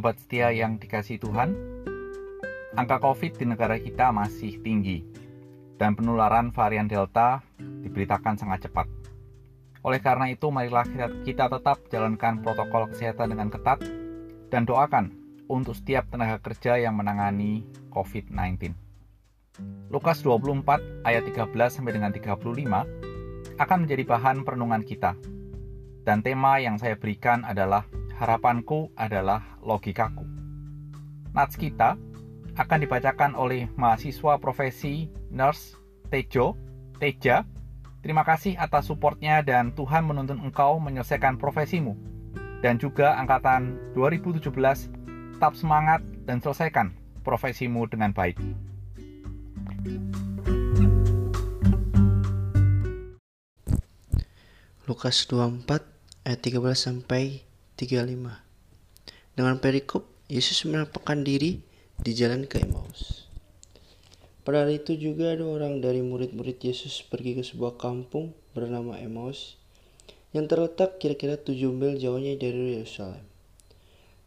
Sobat setia yang dikasih Tuhan, angka COVID di negara kita masih tinggi dan penularan varian Delta diberitakan sangat cepat. Oleh karena itu, marilah kita tetap jalankan protokol kesehatan dengan ketat dan doakan untuk setiap tenaga kerja yang menangani COVID-19. Lukas 24 ayat 13 sampai dengan 35 akan menjadi bahan perenungan kita. Dan tema yang saya berikan adalah harapanku adalah logikaku. Nats kita akan dibacakan oleh mahasiswa profesi nurse Tejo, Teja. Terima kasih atas supportnya dan Tuhan menuntun engkau menyelesaikan profesimu. Dan juga angkatan 2017, tetap semangat dan selesaikan profesimu dengan baik. Lukas 24 ayat 13 sampai 35. Dengan perikop, Yesus menampakkan diri di jalan ke Emmaus. Pada hari itu juga ada orang dari murid-murid Yesus pergi ke sebuah kampung bernama Emmaus yang terletak kira-kira tujuh mil jauhnya dari Yerusalem.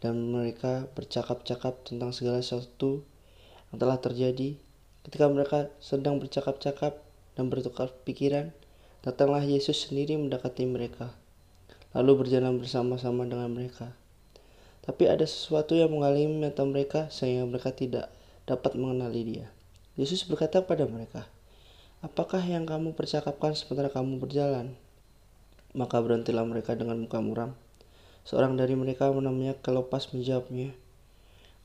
Dan mereka bercakap-cakap tentang segala sesuatu yang telah terjadi. Ketika mereka sedang bercakap-cakap dan bertukar pikiran, datanglah Yesus sendiri mendekati mereka lalu berjalan bersama-sama dengan mereka. Tapi ada sesuatu yang mengalami mata mereka sehingga mereka tidak dapat mengenali dia. Yesus berkata pada mereka, Apakah yang kamu percakapkan sementara kamu berjalan? Maka berhentilah mereka dengan muka muram. Seorang dari mereka namanya Kelopas menjawabnya,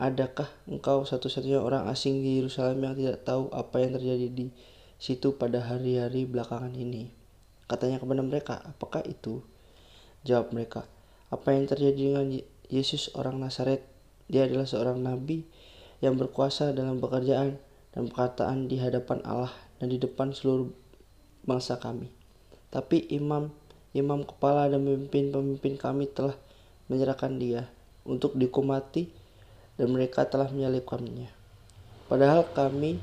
Adakah engkau satu-satunya orang asing di Yerusalem yang tidak tahu apa yang terjadi di situ pada hari-hari belakangan ini? Katanya kepada mereka, apakah itu? Jawab mereka, apa yang terjadi dengan Yesus orang Nazaret? Dia adalah seorang nabi yang berkuasa dalam pekerjaan dan perkataan di hadapan Allah dan di depan seluruh bangsa kami. Tapi imam, imam kepala dan pemimpin-pemimpin kami telah menyerahkan dia untuk dikumati dan mereka telah menyalibkannya. Padahal kami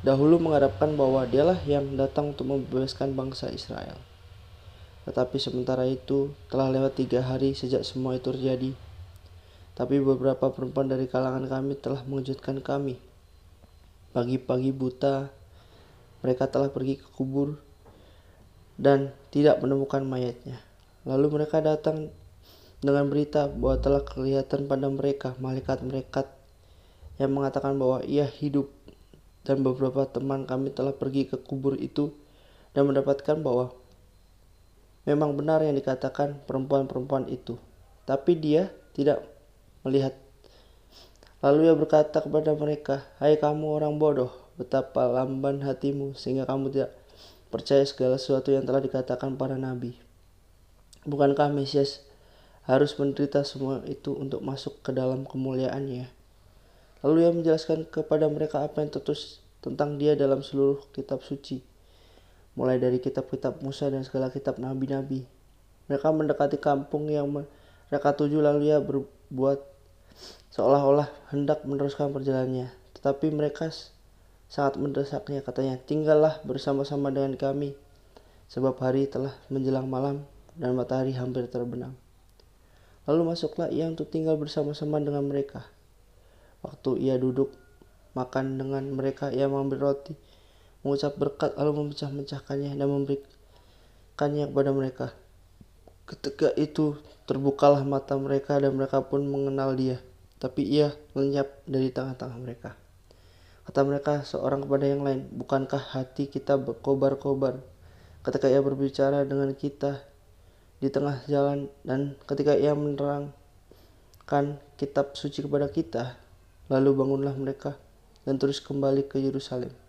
dahulu mengharapkan bahwa dialah yang datang untuk membebaskan bangsa Israel. Tetapi sementara itu telah lewat tiga hari sejak semua itu terjadi. Tapi beberapa perempuan dari kalangan kami telah mengejutkan kami. Pagi-pagi buta, mereka telah pergi ke kubur dan tidak menemukan mayatnya. Lalu mereka datang dengan berita bahwa telah kelihatan pada mereka malaikat-malaikat yang mengatakan bahwa ia hidup dan beberapa teman kami telah pergi ke kubur itu dan mendapatkan bahwa Memang benar yang dikatakan perempuan-perempuan itu, tapi dia tidak melihat. Lalu ia berkata kepada mereka, "Hai kamu orang bodoh, betapa lamban hatimu sehingga kamu tidak percaya segala sesuatu yang telah dikatakan para nabi. Bukankah Mesias harus menderita semua itu untuk masuk ke dalam kemuliaannya?" Lalu ia menjelaskan kepada mereka apa yang tertulis tentang dia dalam seluruh kitab suci mulai dari kitab-kitab Musa dan segala kitab nabi-nabi. Mereka mendekati kampung yang mereka tuju lalu ia berbuat seolah-olah hendak meneruskan perjalanannya. Tetapi mereka sangat mendesaknya katanya, tinggallah bersama-sama dengan kami. Sebab hari telah menjelang malam dan matahari hampir terbenam. Lalu masuklah ia untuk tinggal bersama-sama dengan mereka. Waktu ia duduk makan dengan mereka, ia mengambil roti mengucap berkat lalu memecah-mecahkannya dan memberikannya kepada mereka. Ketika itu terbukalah mata mereka dan mereka pun mengenal dia. Tapi ia lenyap dari tengah-tengah mereka. Kata mereka seorang kepada yang lain, bukankah hati kita berkobar-kobar ketika ia berbicara dengan kita di tengah jalan dan ketika ia menerangkan kitab suci kepada kita, lalu bangunlah mereka dan terus kembali ke Yerusalem.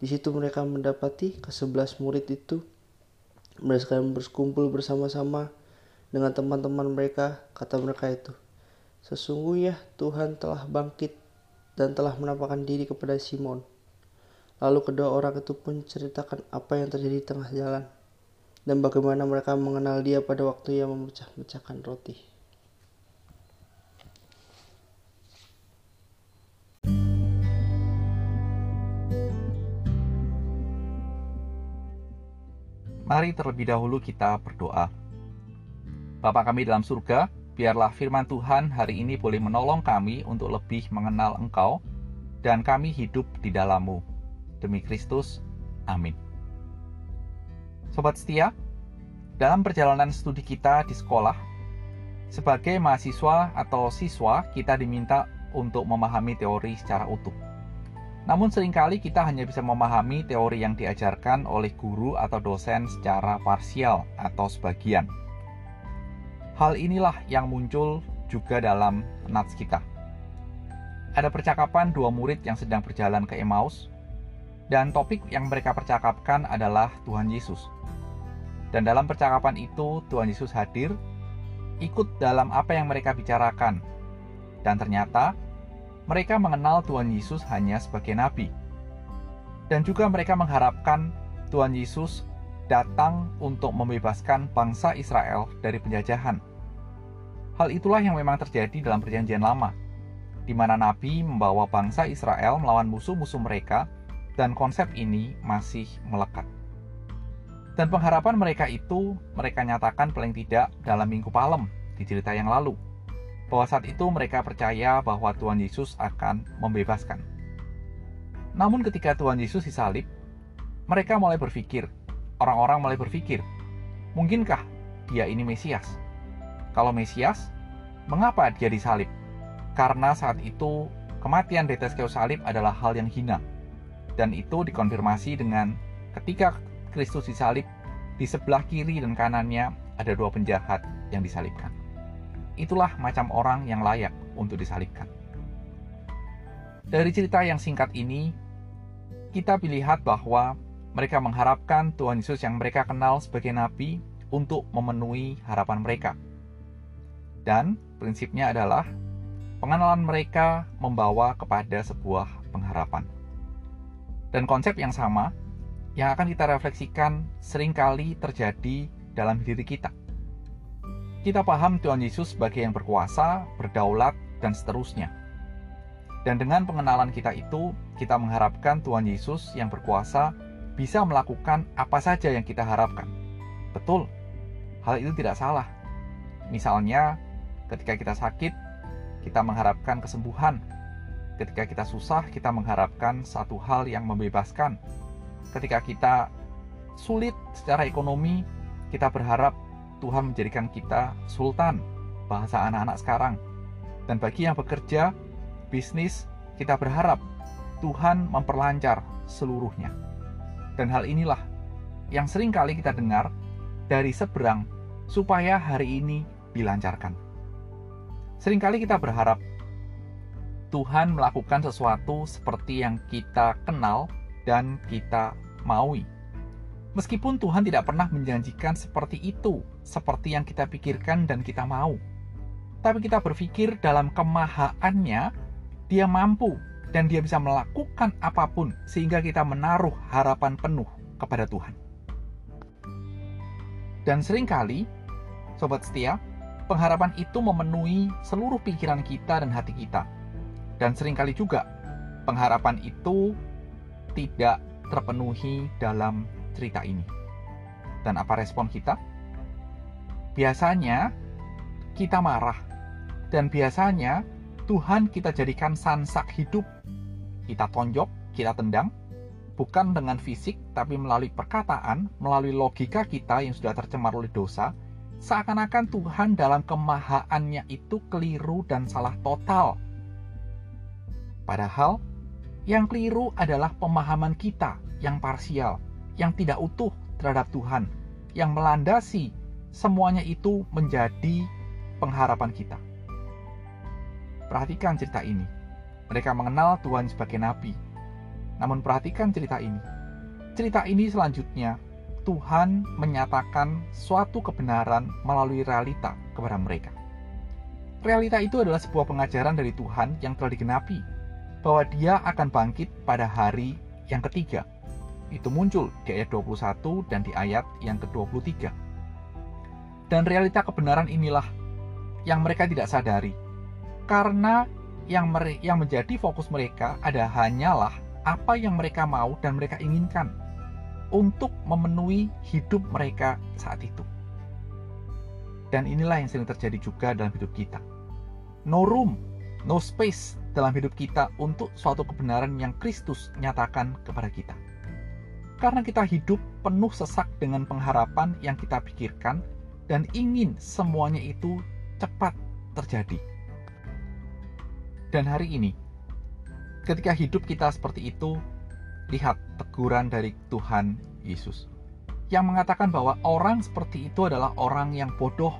Di situ mereka mendapati kesebelas murid itu mereka berkumpul bersama-sama dengan teman-teman mereka. Kata mereka itu, sesungguhnya Tuhan telah bangkit dan telah menampakkan diri kepada Simon. Lalu kedua orang itu pun ceritakan apa yang terjadi di tengah jalan dan bagaimana mereka mengenal dia pada waktu ia memecah-mecahkan roti. Mari terlebih dahulu kita berdoa. Bapa kami dalam surga, biarlah firman Tuhan hari ini boleh menolong kami untuk lebih mengenal Engkau dan kami hidup di dalammu. Demi Kristus, amin. Sobat setia, dalam perjalanan studi kita di sekolah, sebagai mahasiswa atau siswa kita diminta untuk memahami teori secara utuh. Namun sering kali kita hanya bisa memahami teori yang diajarkan oleh guru atau dosen secara parsial atau sebagian. Hal inilah yang muncul juga dalam nats kita. Ada percakapan dua murid yang sedang berjalan ke Emmaus, dan topik yang mereka percakapkan adalah Tuhan Yesus. Dan dalam percakapan itu, Tuhan Yesus hadir, ikut dalam apa yang mereka bicarakan, dan ternyata mereka mengenal Tuhan Yesus hanya sebagai nabi. Dan juga mereka mengharapkan Tuhan Yesus datang untuk membebaskan bangsa Israel dari penjajahan. Hal itulah yang memang terjadi dalam Perjanjian Lama, di mana Nabi membawa bangsa Israel melawan musuh-musuh mereka, dan konsep ini masih melekat. Dan pengharapan mereka itu mereka nyatakan paling tidak dalam Minggu Palem di cerita yang lalu, bahwa saat itu mereka percaya bahwa Tuhan Yesus akan membebaskan. Namun ketika Tuhan Yesus disalib, mereka mulai berpikir, orang-orang mulai berpikir, mungkinkah dia ini Mesias? Kalau Mesias, mengapa dia disalib? Karena saat itu kematian di atas salib adalah hal yang hina. Dan itu dikonfirmasi dengan ketika Kristus disalib, di sebelah kiri dan kanannya ada dua penjahat yang disalibkan. Itulah macam orang yang layak untuk disalibkan. Dari cerita yang singkat ini, kita melihat bahwa mereka mengharapkan Tuhan Yesus yang mereka kenal sebagai nabi untuk memenuhi harapan mereka. Dan prinsipnya adalah pengenalan mereka membawa kepada sebuah pengharapan. Dan konsep yang sama yang akan kita refleksikan sering kali terjadi dalam diri kita. Kita paham Tuhan Yesus sebagai yang berkuasa, berdaulat, dan seterusnya. Dan dengan pengenalan kita itu, kita mengharapkan Tuhan Yesus yang berkuasa bisa melakukan apa saja yang kita harapkan. Betul, hal itu tidak salah. Misalnya, Ketika kita sakit, kita mengharapkan kesembuhan. Ketika kita susah, kita mengharapkan satu hal yang membebaskan. Ketika kita sulit secara ekonomi, kita berharap Tuhan menjadikan kita sultan, bahasa anak-anak sekarang. Dan bagi yang bekerja, bisnis, kita berharap Tuhan memperlancar seluruhnya. Dan hal inilah yang sering kali kita dengar dari seberang supaya hari ini dilancarkan. Seringkali kita berharap Tuhan melakukan sesuatu seperti yang kita kenal dan kita maui. Meskipun Tuhan tidak pernah menjanjikan seperti itu, seperti yang kita pikirkan dan kita mau. Tapi kita berpikir dalam kemahaannya, dia mampu dan dia bisa melakukan apa pun sehingga kita menaruh harapan penuh kepada Tuhan. Dan sering kali, Sobat Setia, pengharapan itu memenuhi seluruh pikiran kita dan hati kita. Dan sering kali juga pengharapan itu tidak terpenuhi dalam cerita ini. Dan apa respon kita? Biasanya kita marah dan biasanya Tuhan kita jadikan sansak hidup. Kita tonjok, kita tendang, bukan dengan fisik tapi melalui perkataan, melalui logika kita yang sudah tercemar oleh dosa, seakan-akan Tuhan dalam kemahaannya itu keliru dan salah total. Padahal, yang keliru adalah pemahaman kita yang parsial, yang tidak utuh terhadap Tuhan, yang melandasi semuanya itu menjadi pengharapan kita. Perhatikan cerita ini. Mereka mengenal Tuhan sebagai nabi. Namun perhatikan cerita ini. Cerita ini selanjutnya Tuhan menyatakan suatu kebenaran melalui realita kepada mereka. Realita itu adalah sebuah pengajaran dari Tuhan yang telah digenapi, bahwa dia akan bangkit pada hari yang ketiga. Itu muncul di ayat 21 dan di ayat yang ke-23. Dan realita kebenaran inilah yang mereka tidak sadari. Karena yang, yang menjadi fokus mereka ada hanyalah apa yang mereka mau dan mereka inginkan untuk memenuhi hidup mereka saat itu. Dan inilah yang sering terjadi juga dalam hidup kita. No room, no space dalam hidup kita untuk suatu kebenaran yang Kristus nyatakan kepada kita. Karena kita hidup penuh sesak dengan pengharapan yang kita pikirkan dan ingin semuanya itu cepat terjadi. Dan hari ini, ketika hidup kita seperti itu, lihat teguran dari Tuhan Yesus yang mengatakan bahwa orang seperti itu adalah orang yang bodoh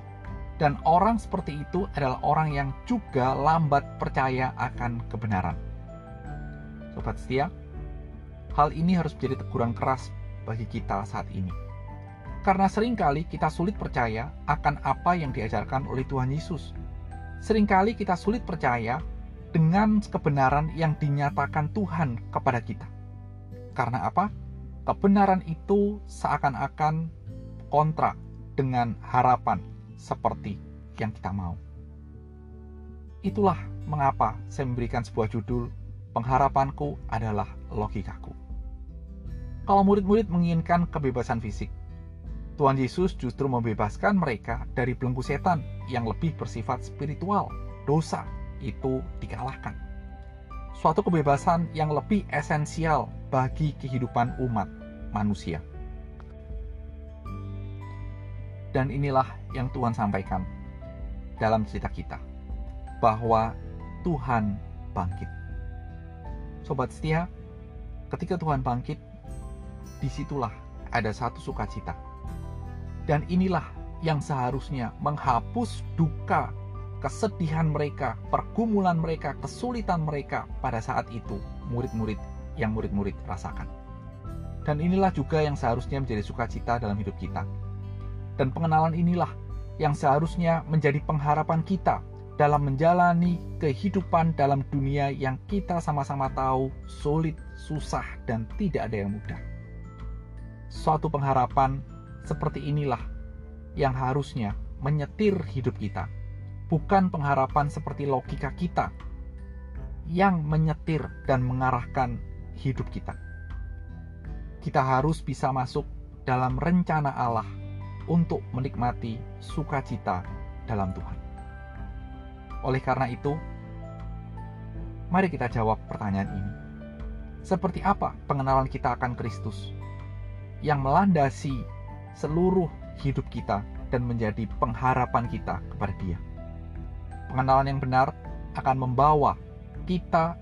dan orang seperti itu adalah orang yang juga lambat percaya akan kebenaran. Sobat setia, hal ini harus menjadi teguran keras bagi kita saat ini. Karena sering kali kita sulit percaya akan apa yang diajarkan oleh Tuhan Yesus. Seringkali kita sulit percaya dengan kebenaran yang dinyatakan Tuhan kepada kita. Karena apa? Kebenaran itu seakan-akan kontra dengan harapan seperti yang kita mau. Itulah mengapa saya memberikan sebuah judul Pengharapanku adalah logikaku. Kalau murid-murid menginginkan kebebasan fisik, Tuhan Yesus justru membebaskan mereka dari belenggu setan yang lebih bersifat spiritual, dosa, itu dikalahkan. Suatu kebebasan yang lebih esensial bagi kehidupan umat manusia. Dan inilah yang Tuhan sampaikan dalam cerita kita, bahwa Tuhan bangkit. Sobat setia, ketika Tuhan bangkit, di situlah ada satu sukacita. Dan inilah yang seharusnya menghapus duka kesedihan mereka, pergumulan mereka, kesulitan mereka pada saat itu murid-murid yang murid-murid rasakan. Dan inilah juga yang seharusnya menjadi sukacita dalam hidup kita. Dan pengenalan inilah yang seharusnya menjadi pengharapan kita dalam menjalani kehidupan dalam dunia yang kita sama-sama tahu sulit, susah, dan tidak ada yang mudah. Suatu pengharapan seperti inilah yang harusnya menyetir hidup kita bukan pengharapan seperti logika kita yang menyetir dan mengarahkan hidup kita. Kita harus bisa masuk dalam rencana Allah untuk menikmati sukacita dalam Tuhan. Oleh karena itu, mari kita jawab pertanyaan ini. Seperti apa pengenalan kita akan Kristus yang melandasi seluruh hidup kita dan menjadi pengharapan kita kepada Dia? pengenalan yang benar akan membawa kita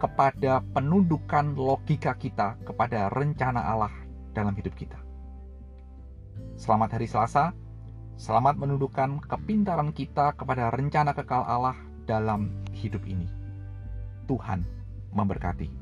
kepada penundukan logika kita kepada rencana Allah dalam hidup kita. Selamat hari Selasa. Selamat menundukkan kepintaran kita kepada rencana kekal Allah dalam hidup ini. Tuhan memberkati.